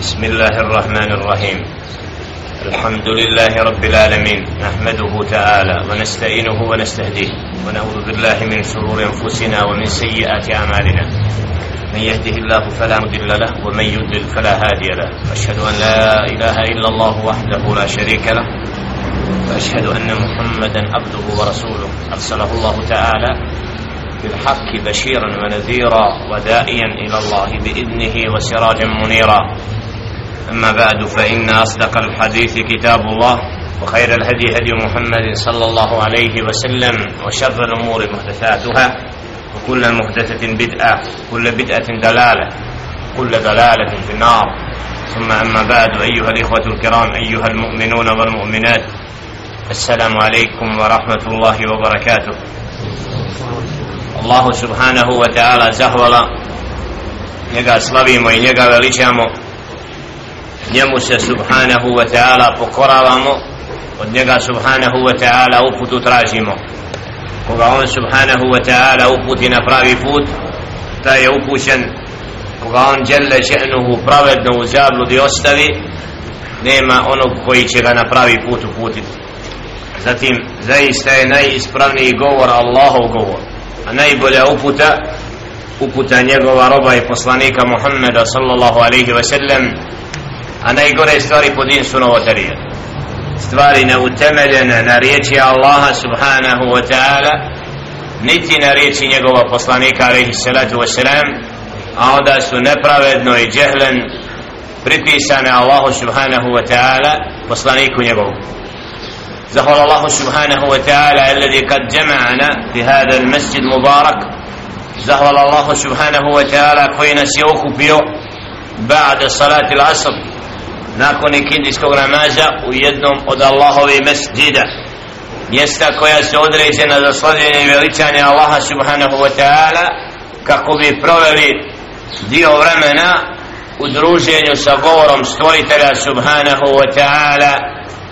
بسم الله الرحمن الرحيم. الحمد لله رب العالمين. نحمده تعالى ونستعينه ونستهديه. ونعوذ بالله من شرور أنفسنا ومن سيئات أعمالنا. من يهده الله فلا مضل له ومن يضلل فلا هادي له. واشهد أن لا إله إلا الله وحده لا شريك له. وأشهد أن محمدا عبده ورسوله. أرسله الله تعالى بالحق بشيرا ونذيرا وداعيا إلى الله بإذنه وسراجا منيرا. أما بعد فإن أصدق الحديث كتاب الله وخير الهدي هدي محمد صلى الله عليه وسلم وشر الأمور محدثاتها وكل محدثة بدعة كل بدعة دلالة كل دلالة في النار. ثم أما بعد أيها الإخوة الكرام أيها المؤمنون والمؤمنات السلام عليكم ورحمة الله وبركاته. الله سبحانه وتعالى زهولا njega slavimo i njega njemu se subhanahu wa ta'ala pokoravamo od njega subhanahu wa ta'ala uputu tražimo. Koga on subhanahu wa ta'ala uputi na pravi put taj je upućen. Koga on djelle še'nuhu pravedno u zabludi ostavi nema onog koji će ga na pravi put uputiti. Zatim zaista je najispravniji govor Allahov govor a najbolja uputa uputa njegova roba i poslanika Muhammeda sallallahu alaihi wa sallam a najgore stvari po din su novotarije stvari neutemeljene na riječi Allaha subhanahu wa ta'ala niti na riječi njegova poslanika alaihi salatu wa salam a onda su nepravedno i džehlen pripisane Allahu subhanahu wa ta'ala poslaniku njegovu زهر الله سبحانه وتعالى الذي قد جمعنا في هذا المسجد المبارك زهر الله سبحانه وتعالى كوين سيوكو بيو بعد صلاة العصر nakon ikindijskog namaza u jednom od Allahove mesdida mjesta koja se određena za slavljenje i veličanje Allaha subhanahu wa ta'ala kako bi proveli dio vremena u druženju sa govorom stvoritelja subhanahu wa ta'ala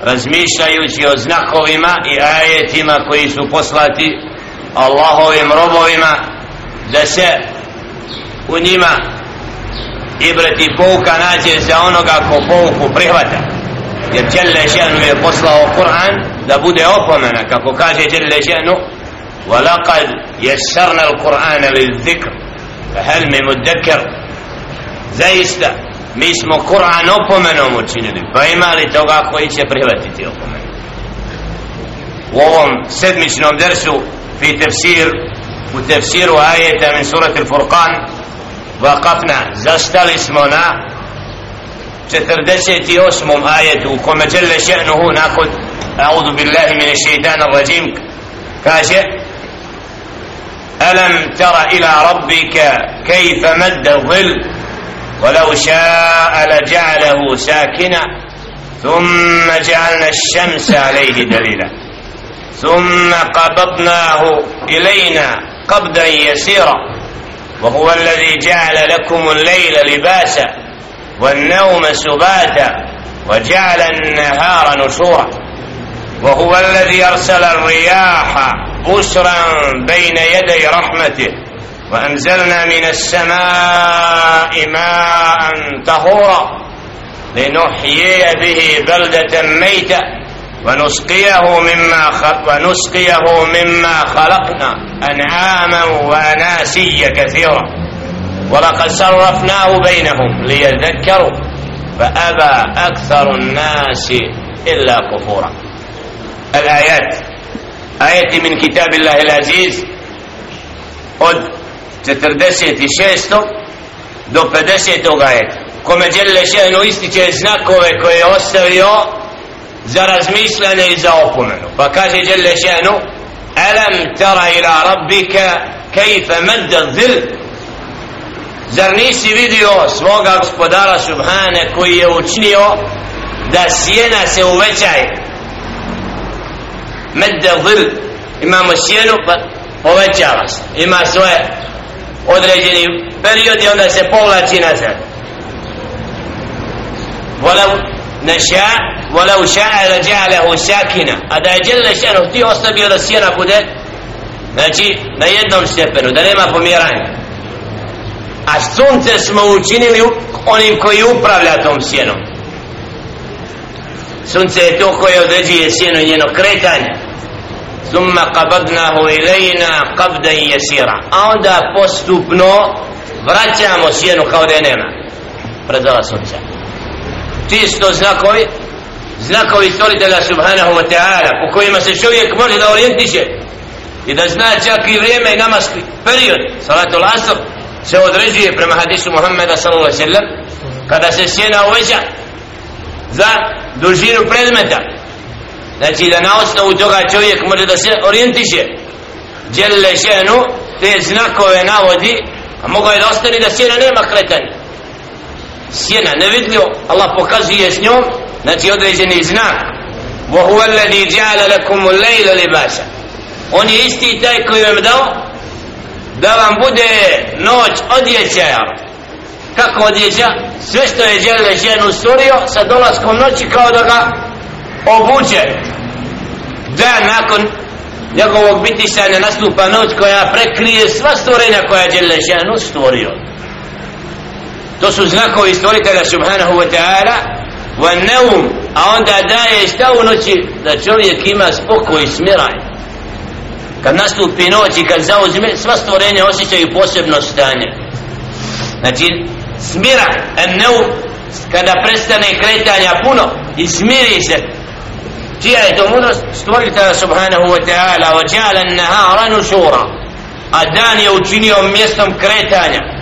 razmišljajući o znakovima i ajetima koji su poslati Allahovim robovima da se u njima ibret i pouka nađe za onoga ko pouku prihvata jer Jelle Ženu je poslao Kur'an da bude opomena kako kaže Jelle Ženu وَلَقَدْ يَسَّرْنَا الْقُرْآنَ لِلْذِكْرِ فَهَلْ مِ مُدَّكَرْ zaista mi smo Kur'an opomenom učinili pa ima li toga koji će prihvatiti opomenu u ovom sedmičnom dersu fi tefsir u tefsiru ajeta min surati al-Furqan وقفنا زستل اسمنا 48 آية كما جل شأنه نأخذ أعوذ بالله من الشيطان الرجيم كاشئ ألم تر إلى ربك كيف مد الظل ولو شاء لجعله ساكنا ثم جعلنا الشمس عليه دليلا ثم قبضناه إلينا قبضا يسيرا وهو الذي جعل لكم الليل لباسا والنوم سباتا وجعل النهار نشورا. وهو الذي أرسل الرياح بشرا بين يدي رحمته وأنزلنا من السماء ماء طهورا لنحيي به بلدة ميتة ونسقيه مما خلق ونسقيه مما خلقنا أنعاما وأناسيا كثيرا ولقد صرفناه بينهم ليذكروا فأبى أكثر الناس إلا كفورا الآيات آية من كتاب الله العزيز od 46. do 50. ajeta kome Đelle Šenu ističe znakove koje je ostavio za razmišljanje i za opomenu pa kaže Jelle šanu alam tara ila rabbika kejfe medda zil zar nisi vidio svoga gospodara subhane koji je učinio da sjena se uvećaje medda zil imamo sjenu pa povećava se ima svoje određeni periodi onda se povlači nazad ولو نشاء ولو شاء لجعله ساكنا هذا جل شأنه ti ostavio da sjena bude znači na jednom stepenu da nema pomjeranja a sunce smo učinili onim koji upravlja tom sjenom sunce je to koje određuje sjeno njeno kretanje thumma qabadnahu ilayna qabdan yasira a onda postupno vraćamo sjenu kao da je nema predala sunca čisto znakovi znakovi stvoritelja subhanahu wa ta'ala u kojima se čovjek može da orijentiše i da zna čak i vrijeme i namaski period. Salatul asr se određuje prema hadisu Muhammeda sallallahu alaihi sallam kada se sjena uveća za dužinu predmeta. Znači da na osnovu toga čovjek može da se orijentiše. Djelle šenu te znakove navodi a mogao je da ostane da sjena nema kretanja sjena nevidljivo Allah pokazuje s njom znači određeni znak وهو الذي جعل لكم الليل لباسا on je isti taj koji vam dao da vam bude noć odjeća kako odjeća sve što je žele ženu stvorio sa dolaskom noći kao da ga obuče da nakon njegovog bitisanja nastupa noć koja prekrije sva stvorenja koja je žele ženu stvorio to su znakovi stvoritelja subhanahu wa ta'ala wa neum a onda daje šta u noći? Da čovjek ima spokoj i smiraj. Kad nastupi noć i kad zauzme sva stvorenja osjećaju posebno stanje. Znači smira enneu kada prestane kretanja puno i smiri se. Čija je to mudrost? Stvoritelja subhanahu wa ta'ala wa ja'ala nahara nusura. A dan je učinio mjestom kretanja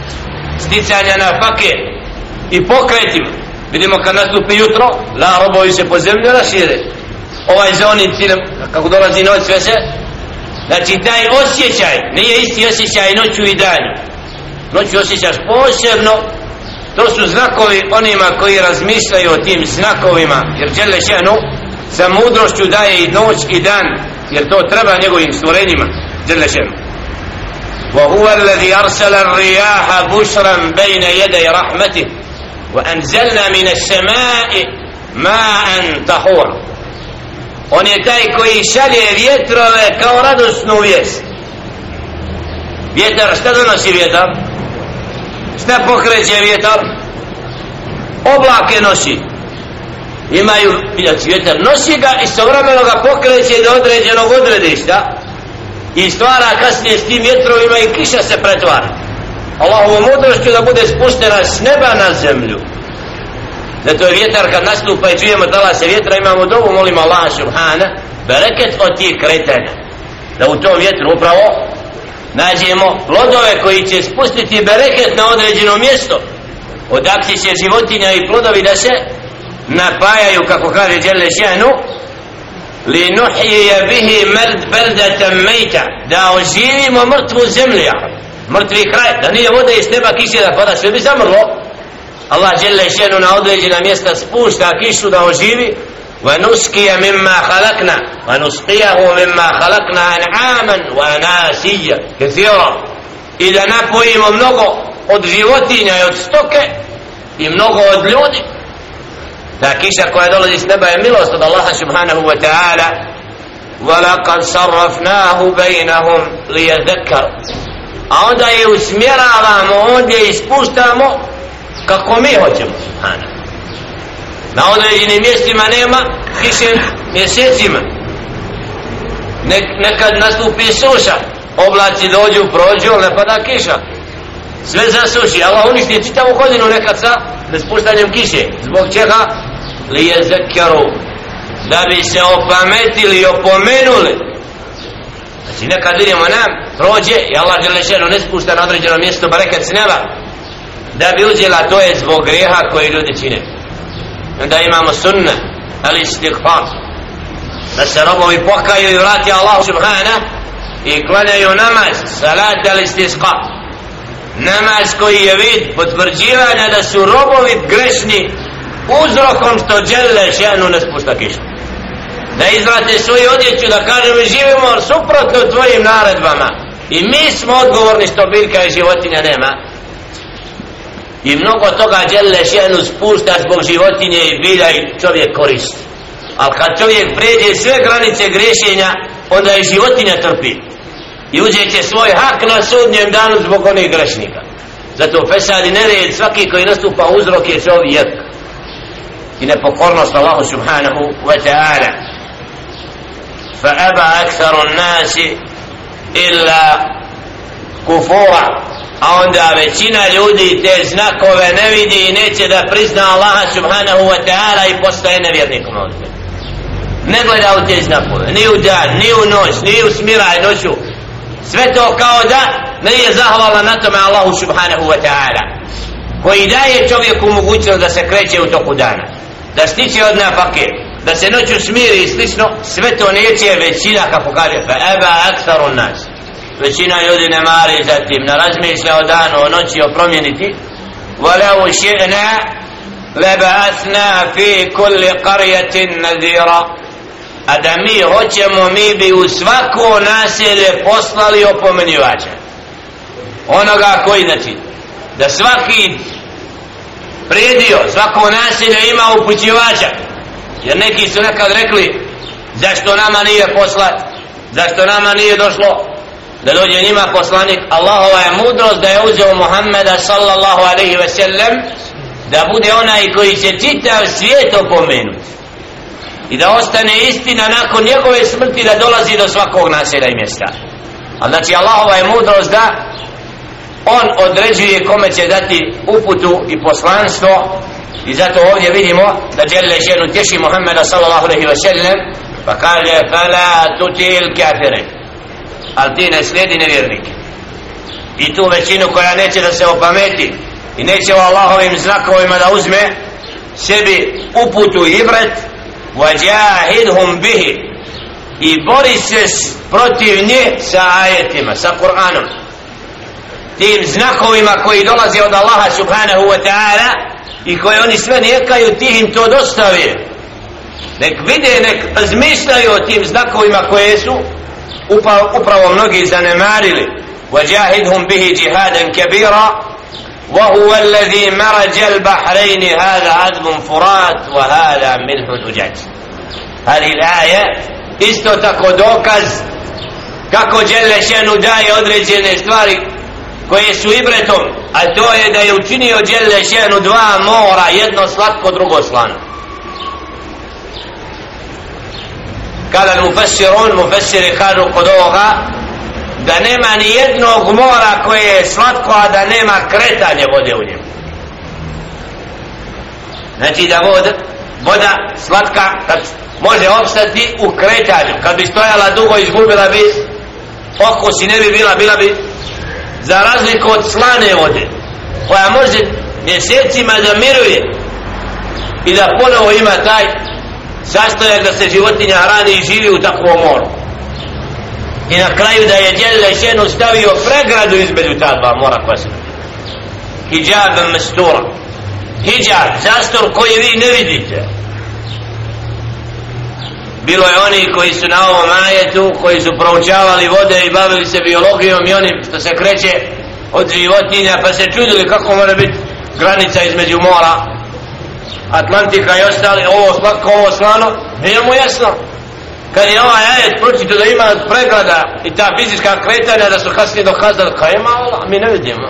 sticanja na fake i pokretima. Vidimo kad nastupi jutro la robovi se po zemlju rašire. Ovaj za onim ciljem kako dolazi noć sve se znači taj osjećaj nije isti osjećaj noću i danju. Noću osjećaš posebno to su znakovi onima koji razmišljaju o tim znakovima jer žele šenu sa mudrošću daje i noć i dan jer to treba njegovim stvorenjima žele šenu وهو الذي أرسل الرياح بشرا بين يدي رحمته وأنزلنا من السماء ماء طهورا on je taj koji šalje vjetrove kao radosnu vijest vjetar šta donosi vjetar šta pokreće vjetar oblake nosi imaju vjetar nosi ga i sovremeno ga pokreće do određenog odredišta i stvara kasnije s tim vjetrovima i kiša se pretvara Allahovom mudrošću da bude spuštena s neba na zemlju Zato je vjetar kad nastupa i čujemo dala se vjetra imamo dovu, molimo Allah subhana, bereket od tih kretanja. Da u tom vjetru upravo nađemo plodove koji će spustiti bereket na određeno mjesto. Odakle će životinja i plodovi da se napajaju, kako kaže Đele Ženu, li nuhije bihi merd berdatan mejta, da oživimo mrtvu zemlju, mrtvi kraj, da nije vode iz neba kiše da pada, sve bi zamrlo, Allah dželle šenu na određena mjesta spušta kišu da oživi ونسقي مما خلقنا ونسقيه مما خلقنا أنعاما وناسيا كثيرا إذا napojimo mnogo od životinja i od stoke i mnogo od ljudi ta kiša koja dolazi s neba je milost od Allaha subhanahu wa ta'ala ولقد صرفناه بينهم ليذكر a onda je usmjeravamo ondje ispuštamo kako mi hoćemo subhana na određenim mjestima nema kiše mjesecima Nek, nekad nastupi suša oblaci dođu, prođu, ne pada kiša sve zasuši Allah uništi čitavu godinu nekad sa nespuštanjem kiše. Zbog čega? Li je zekeru da bi se opametili i opomenuli. Znači nekad vidimo nam prođe i Allah je lešeno ne spušta na određeno mjesto barekat s neba. Da bi uzela to je zbog greha koje ljudi čine. Onda imamo sunna ali istighfar. Da se robovi pokaju i vrati Allah subhana i klanjaju namaz salat ali istighfar namaz koji je vid potvrđivanja da su robovi grešni uzrokom što dželle šenu ne spušta kišu. Da izvrate svoju odjeću da kažemo živimo suprotno tvojim naredbama. I mi smo odgovorni što biljka i životinja nema. I mnogo toga djelje šenu spušta zbog životinje i bilja i čovjek koristi. Ali kad čovjek pređe sve granice grešenja onda i životinja trpi i će svoj hak na sudnjem danu zbog onih grešnika. Zato fesad i nered svaki koji nastupa uzrok je čovjek. I nepokornost Allahu subhanahu wa ta'ala. Fa aba aktharu nasi illa kufura. A onda većina ljudi te znakove ne vidi i neće da prizna Allaha subhanahu wa ta'ala i postaje nevjernikom ovdje. Ne gleda u te znakove ni u dan, ni u noć, ni u smiraj noću sve to kao da ne je zahvala na tome Allahu subhanahu wa ta'ala koji daje čovjeku mogućnost da se kreće u toku dana da stiče od napake da se noću smiri i slično sve to neće većina kako kaže fa eba aksaru nas većina ljudi ne mari za tim ne razmišlja o danu, o noći, o promjeniti ولو شئنا لبعثنا في كل قرية نذيرا a da mi hoćemo mi bi u svako naselje poslali opomenjivača onoga koji znači da svaki predio svako naselje ima upućivača. Jer neki su nekad rekli zašto nama nije poslat? Zašto nama nije došlo? Da dođe njima poslanik. Allahova je mudrost da je uzeo Muhammeda sallallahu alaihi ve sellem da bude onaj koji će čitav svijet opomenuti i da ostane istina nakon njegove smrti da dolazi do svakog naselja i mjesta. A znači Allahova je mudrost da on određuje kome će dati uputu i poslanstvo. I zato ovdje vidimo da Đelle ženu tješi Muhammeda sallallahu alaihi wa sallam pa kaže fala tutil kafire. Ali ti ne slijedi nevjernike. I tu većinu koja neće da se opameti i neće o Allahovim znakovima da uzme sebi uputu i ibret وجاهدهم به i bori se protiv nje sa ajetima, sa Kur'anom tim znakovima koji dolaze od Allaha subhanahu wa ta'ala i koje oni sve nijekaju ti im to dostavi nek vide, nek razmišljaju o tim znakovima koje su upravo, upravo mnogi zanemarili وجاهدهم به جهادا كبيرا وهو الذي مرج البحرين هذا عذب فرات وهذا ملح أجاج هذه الآية isto tako dokaz kako Đele Šenu daje određene stvari koje su ibretom a to je da je učinio Đele Šenu dva mora jedno slatko drugo slano kada mu fesirun mu fesiri kažu kod ovoga da nema ni jednog mora koje je slatko a da nema kretanje vode u njemu. Znači da voda voda slatka kad može opstati u kretanju. Kad bi stojala dugo izgubila bi okus i ne bi bila bila bi za razliku od slane vode koja može mjesecima da miruje i da ponovo ima taj sastojak da se životinja hrani i živi u takvom moru i na kraju da je Đele Šenu stavio pregradu između ta dva mora koja se hijab mestura hijab, zastor koji vi ne vidite. Bilo je oni koji su na ovom ajetu koji su proučavali vode i bavili se biologijom i onim što se kreće od životinja pa se čudili kako mora biti granica između mora Atlantika i ostali. Ovo slatko, ovo slano nije mu jasno kad je ovaj ajet pročito da ima pregleda i ta fizička kretanja da su kasnije dokazali kao ima Allah, mi ne vidimo.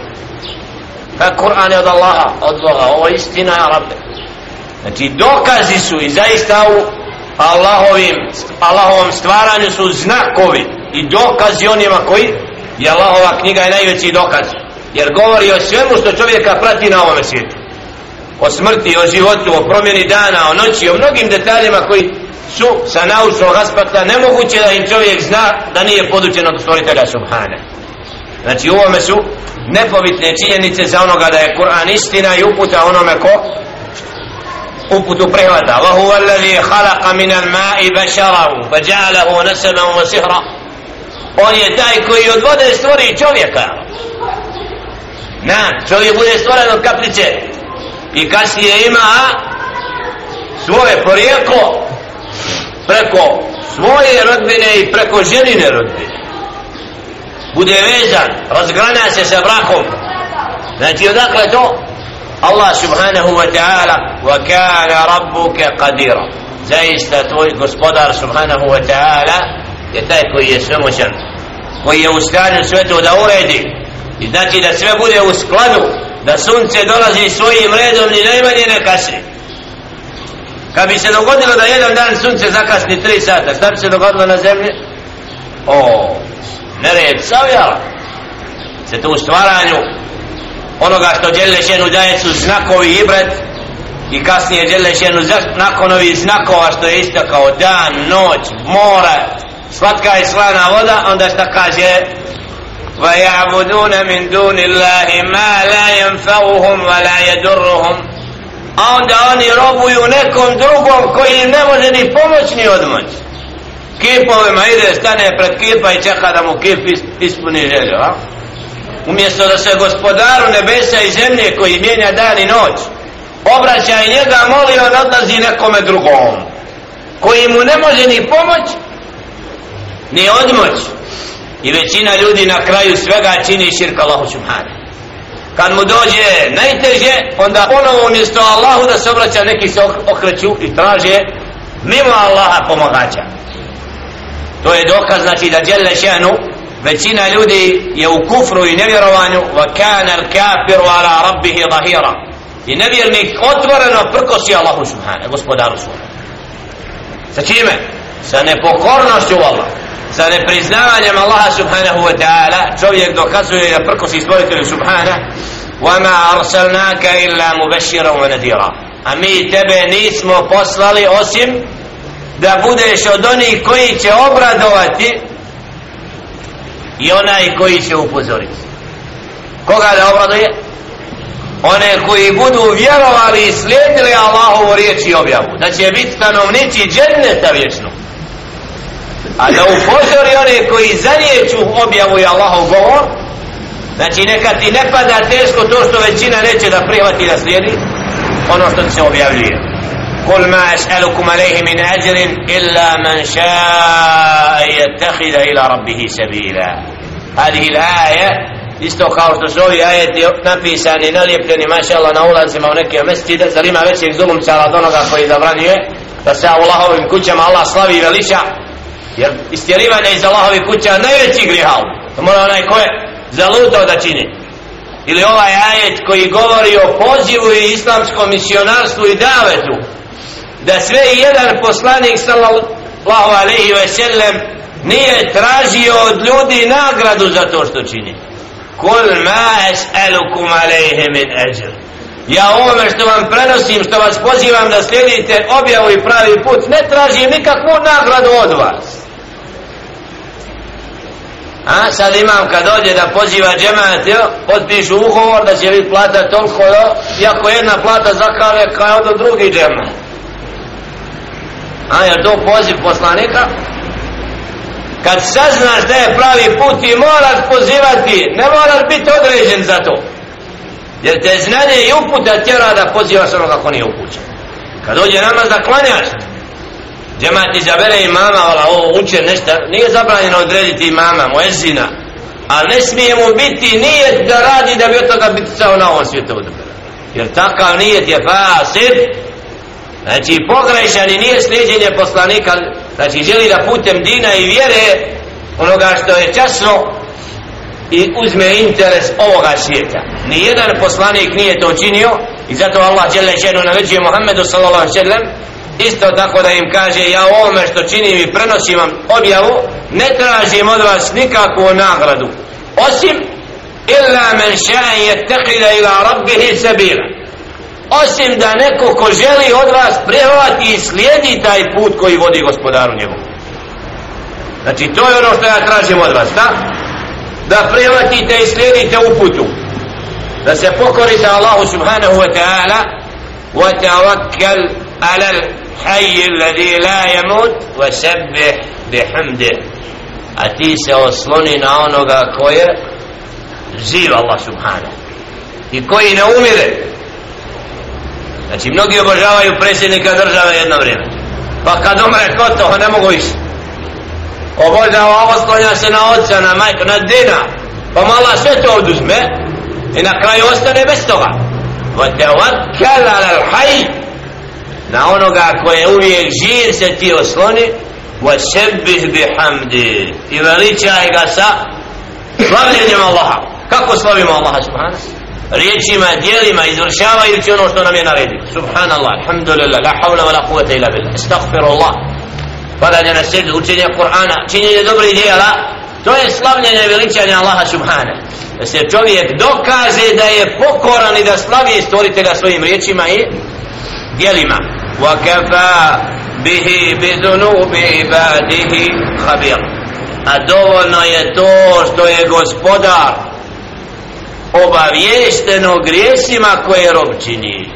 Kaj Kur'an je od Allaha od Boga, ovo je istina ja rabbe. Znači dokazi su i zaista u Allahovim Allahovom stvaranju su znakovi i dokazi onima koji je Allahova knjiga je najveći dokaz jer govori o svemu što čovjeka prati na ovome svijetu. O smrti, o životu, o promjeni dana, o noći, o mnogim detaljima koji su sa naučnog aspekta nemoguće da im čovjek zna da nije podučen od stvoritelja Subhane znači u ovome su nepobitne činjenice za onoga da je Kur'an istina i uputa onome ko uputu prihvata wa huwa alladhi khalaqa min al-ma'i basharahu fa ja'alahu nasaban wa sihra on je taj koji od vode stvori čovjeka. Na čovjek bude stvoren od kaplice i kasnije ima svoje porijeklo preko svoje rodbine i preko ženine rodbine. Bude vezan razgrana se sa brakom. Znači odakle to? Allah subhanahu wa ta'ala wa kana rabbuka qadira. Zaista tvoj gospodar subhanahu wa ta'ala je taj koji je svemoćan koji je u stanju sve to da uredi. I znači da sve bude u skladu da sunce dolazi svojim redom ni najmanje ne kasni kad bi se dogodilo da jedan dan sunce zakasni 3 sata šta bi se dogodilo na zemlji o nered savjala se to u stvaranju onoga što djelje šenu daje su znakovi i bret i kasnije djelje šenu nakon ovih znakova što je isto kao dan, noć, mora slatka i slana voda onda šta kaže ويعبدون من دون الله ما لا ينفعهم ولا يضرهم a onda oni robuju nekom drugom koji im ne može ni pomoć ni odmoć. Kipovima ide stane pred kipa i čeka da mu kip ispuni želju a? umjesto da se gospodaru nebesa i zemlje koji mijenja dan i noć obraća i njega moli on odlazi nekome drugom koji mu ne može ni pomoć ni odmoć. I većina ljudi na kraju svega čini širka Allahu subhanahu kad mu dođe najteže onda ponovo umjesto Allahu da se obraća neki se okreću i traže mimo Allaha pomagača. To je dokaz znači da djelje šenu većina ljudi je u kufru i nevjerovanju. Wa kana al kafiru ala rabbihi zahira i nevjernik otvoreno prkosi Allahu subhanahu gospodaru svojom sa čime? sa nepokornošću Allah sa nepriznavanjem Allaha subhanahu wa ta'ala čovjek dokazuje da prkosi stvoritelju subhanahu وما أرسلناك إلا مبشرا ونذيرا a mi tebe nismo poslali osim da budeš od onih koji će obradovati i onaj koji će upozoriti koga da obraduje? one koji budu vjerovali i slijedili Allahovu riječ i objavu da će biti stanovnici dženneta vječno a da upozori one koji za riječu objavu i Allahov govor Znači neka ti ne pada teško to što većina neće da prihvati da slijedi ono što se objavljuje. Kul ma es'alukum alejhi min ajrin illa man ša'a yattakhidha ila rabbih sabila. Hadihi al-aya isto kao što su ovi ajeti napisani, nalijepljeni, maša Allah, na ulazima u neke mesečide, zar ima većeg zulumca od onoga koji zabranjuje, da se Allahovim kućama Allah slavi i veliča, jer istjerivanje iz Allahove kuća najveći grihal. To mora onaj ko je zalutao da čini. Ili ovaj ajet koji govori o pozivu i islamskom misionarstvu i davetu da sve i jedan poslanik sallallahu alaihi ve sellem nije tražio od ljudi nagradu za to što čini. Kul ma es'alukum alaihi min ajr. Ja ovome što vam prenosim što vas pozivam da slijedite objavu i pravi put ne tražim nikakvu nagradu od vas. A sad imam kad dođe da poziva džemat, jo, potpišu ugovor da će biti plata toliko, jo, iako jedna plata zakave kao do drugi džemat. A jer to poziv poslanika? Kad saznaš da je pravi put i moraš pozivati, ne moraš biti određen za to. Jer te znanje i uputa tjera da pozivaš onoga kako nije upućen. Kad dođe namaz da klanjaš, džemat izabere imama, vala, ovo uče nešto, nije zabranjeno odrediti imama, moezina, ali ne smije mu biti nijet da radi da bi od toga biti sao na ovom svijetu. Jer takav nijet je fasid, znači pogrešan i nije slijedjenje poslanika, znači želi da putem dina i vjere onoga što je časno i uzme interes ovoga svijeta. Nijedan poslanik nije to učinio i zato Allah žele ženu naveđuje Muhammedu sallallahu sallam isto tako da im kaže ja ovome što činim i prenosim vam objavu ne tražim od vas nikakvu nagradu osim illa men ša'an jetteqila ila rabbihi sabila. Osim da neko ko želi od vas prihvati i slijedi taj put koji vodi gospodaru njegov znači to je ono što ja tražim od vas da? da prihvatite i slijedite u putu da se pokorite Allahu subhanahu wa ta'ala wa tawakkal ala الحي الذي لا يموت وسبح بحمده أتي سوصلني ناونوغا كوية زيب الله سبحانه i koji ne umire znači mnogi obožavaju predsjednika države jedno vrijeme pa kad umre ko to ne mogu ići obožava oslonja se na oca na majku na dina pa mala sve to oduzme i na kraju ostane bez toga وتوكل على الحي na onoga koje uvijek živ se ti osloni wa sebbih bihamdi i veličaj ga sa slavljenjem Allaha kako slavimo Allaha subhanahu riječima, dijelima, izvršavajući ono što nam je naredio subhanallah, alhamdulillah, la hawla wa la quvata ila billah astaghfirullah padanje na sjedu, učenje Kur'ana činjenje dobrih dijela to je slavljenje i veličanje Allaha subhana da se čovjek dokaže da je pokoran i da slavi stvoritelja svojim riječima i djelima. Wa kafa bihi bidunubi ibadihi khabir. A dovoljno je to što je gospodar obaviješteno grijesima koje rob čini.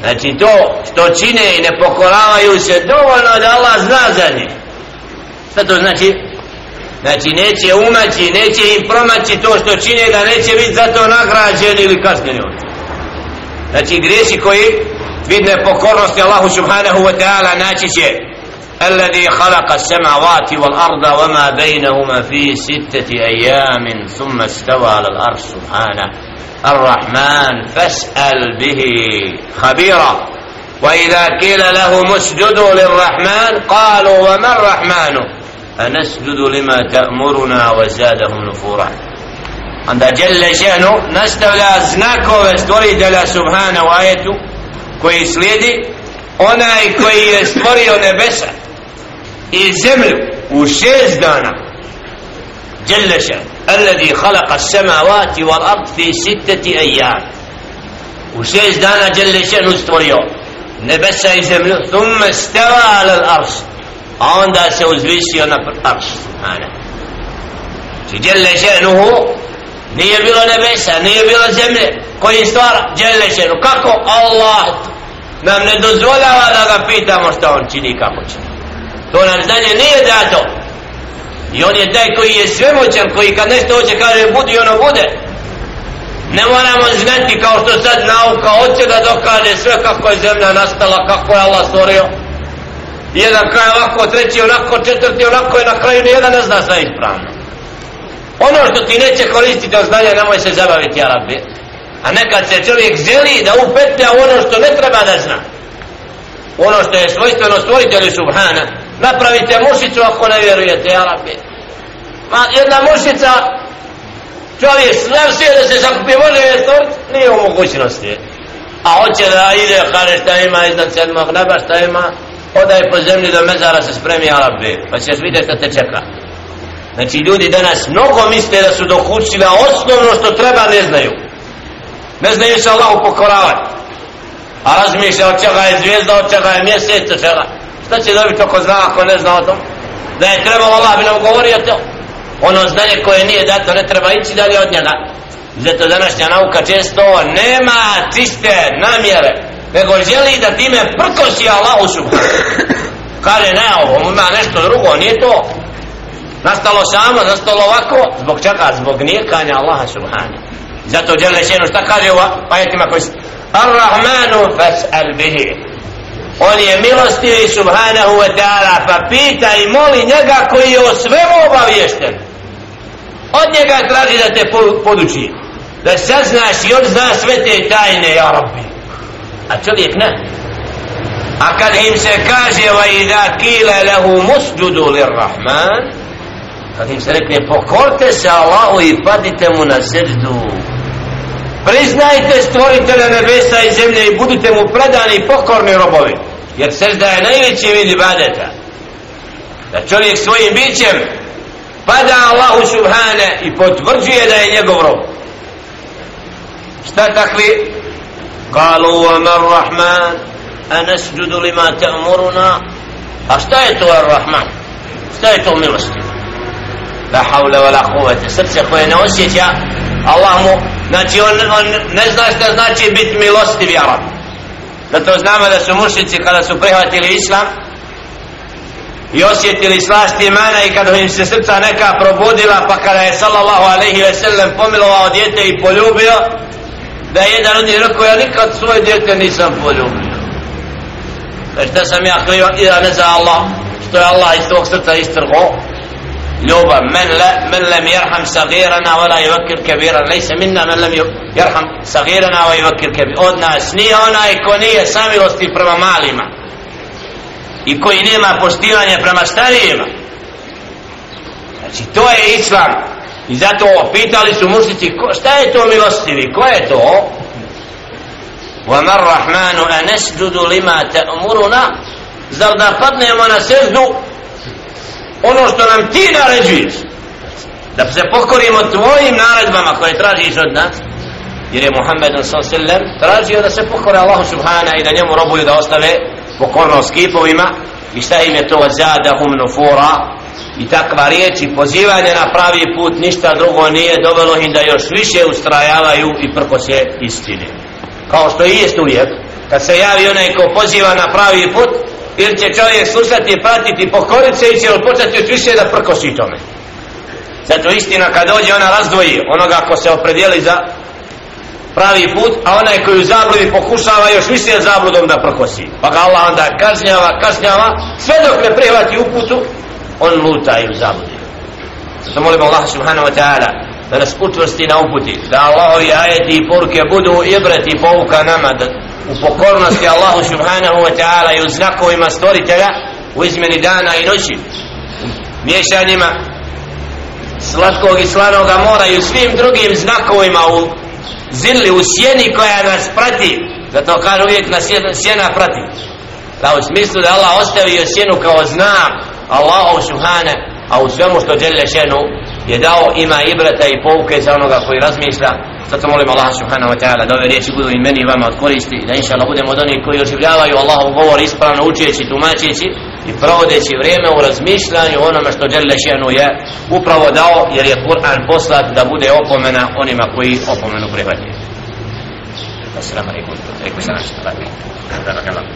Znači to što čine i ne pokoravaju se dovoljno da Allah zna za njih šta to znači? Znači neće umaći neće im promaći to što čine da neće biti za to nagrađeni ili kasnjeni znači grijesi koji vidne pokornosti Allahu subhanahu wa ta'ala naći će الذي خلق السماوات والأرض وما بينهما في ستة أيام ثم استوى على الأرض سبحانه الرحمن فاسأل به خبيرا وإذا قيل لهم اسجدوا للرحمن قالوا وما الرحمن أنسجد لما تأمرنا وزادهم نفورا عند جل شأنه نستولى znakove stvoritelja subhana u ajetu koji slijedi onaj koji je stvorio nebesa i zemlju u šest dana Đeleša Alladhi khalaqa samavati wal ard fi sittati ayyam u šest dana Đeleša nu stvorio nebesa i zemlju thumma stava ala al-arš a onda se uzvisio na arš subhana či djelle ženuhu nije bilo nebesa nije bilo zemlje koji stvara Đeleša kako? Allah nam ne dozvoljava da ga pitamo šta on čini kako čini. To nam znanje nije dato. I on je taj koji je svemoćan koji kad nešto hoće kaže budi ono bude. Ne moramo znati kao što sad nauka hoće da dokaže sve kako je zemlja nastala kako je Allah stvorio jedan kraj ovako treći onako četvrti onako je na kraju nijedan ne zna sve ispravno. Ono što ti neće koristiti od znanja nemoj se zabaviti Arabi a nekad se čovjek želi da upetlja ono što ne treba da zna. Ono što je svojstveno stvoritelju subhana napravite mušicu ako ne vjerujete ja rabbi. Ma jedna mušica čovjek sve sve da se zakupi može je stvorit nije u mogućnosti. A hoće da ide kaže šta ima iznad sedmog neba šta ima? Odaj po zemlji do mezara se spremi Arabe, pa ćeš vidjeti šta te čeka znači ljudi danas mnogo misle da su dokućili a osnovno što treba ne znaju ne znaju se Allahu pokoravati a razmišlja od čega je zvijezda, od čega je mjesec, od čega. Šta će dobiti ako zna, ako ne zna o tom? Da je trebalo Allah bi nam govorio to. Ono znanje koje nije dato, ne treba ići dalje od njega. Zato današnja nauka često nema čiste namjere, nego želi da time prkosi Allahu subhanahu Kaže, ne, ovo ima nešto drugo, nije to. Nastalo samo, nastalo ovako, zbog čega? Zbog nijekanja Allaha subhanahu. Zato djelne šenu šta kaže u ajetima koji Ar-Rahmanu fas'al bihi On je milostivi subhanahu wa ta'ala pa pita i moli njega koji je o svemu obavješten od njega traži da te poduči da saznaš i on zna sve te tajne ja rabbi a čovjek ne. A kad im se kaže va idha kila lahu musjudu lirrahman kad im se rekne pokorte se Allahu i padite mu na seždu. Priznajte stvoritelja nebesa i zemlje i budite mu predani i pokorni robovi jer sežda je najveći vid ibadeta. Da čovjek svojim bićem pada Allahu subhane i potvrđuje da je njegov rob. Šta takvi قالوا وما الرحمن rahman لما تأمرنا lima الرحمن a šta je to ar-rahman? Šta je milosti? La hawla koje ne osjeća Allah mu znači on, on ne zna šta znači biti milostiv Arab zato znamo da su mušici kada su prihvatili islam i osjetili slast imana i kada im se srca neka probudila pa kada je sallallahu alaihi ve sellem pomilovao djete i poljubio da je jedan od njih rekao ja nikad svoje djete nisam poljubio. Da šta sam ja krivan i da ne za Allah. Što je Allah iz tog srca istrgo? Ljubav men, le, men lem jerham sagirana wala yuvakir kabira. Lejse minna men lem jerham sagirana wa yuvakir kabira. Od nas nije onaj ko nije samilosti prema malima i koji nema poštivanje prema starijima. Znači to je islam. i zato pitali su mušnici šta je to milostivi ko je to وَمَا الرَّحْمَانُ أَنَسْجُدُ لِمَا تَأْمُرُنَا zar da padnemo na sezdu ono što nam ti naređuješ da se pokorimo tvojim naredbama koje tražiš od nas jer je Muhammed s.a.v. tražio da se pokore Allahu subhana i da njemu robuju da ostave pokornost kipovima i šta im je to zadahum nufura i takva riječ i pozivanje na pravi put ništa drugo nije dovelo im da još više ustrajavaju i prko se istine. Kao što i jest uvijek kad se javi onaj ko poziva na pravi put jer će čovjek slušati, pratiti, pokorit se i će početi još više da prkosi tome. Zato istina kad dođe ona razdvoji onoga ko se opredijeli za pravi put a onaj koji u zabludi pokušava još više zabludom da prkosi. Pa ga Allah onda kažnjava, kažnjava sve dok ne prihvati uputu on luta i u zabludi. Zato molimo Allah subhanahu wa ta'ala da nas utvrsti na uputi da Allahovi ajeti i poruke budu ibrati pouka nama da u pokornosti Allahu subhanahu wa ta'ala i u znakovima stvoritelja u izmeni dana i noći miješanjima slatkog i slanoga mora i u svim drugim znakovima u zilli u sjeni koja nas prati zato kaže uvijek nas sjena prati. Da u smislu da Allah ostavio sjenu kao znam Allahu subhane a u svemu što djelje šenu je dao ima ibrata i pouke za onoga koji razmišlja zato molim Allah subhanahu wa ta'ala da ove riječi budu i meni i vama od koristi da inša Allah budemo od onih koji oživljavaju Allahov govor ispravno učeći, tumačeći i provodeći vrijeme u razmišljanju onome što djelje šenu je upravo dao jer je Kur'an poslat da bude opomena onima koji opomenu prihvatili Assalamu alaikum. Alaikum salam.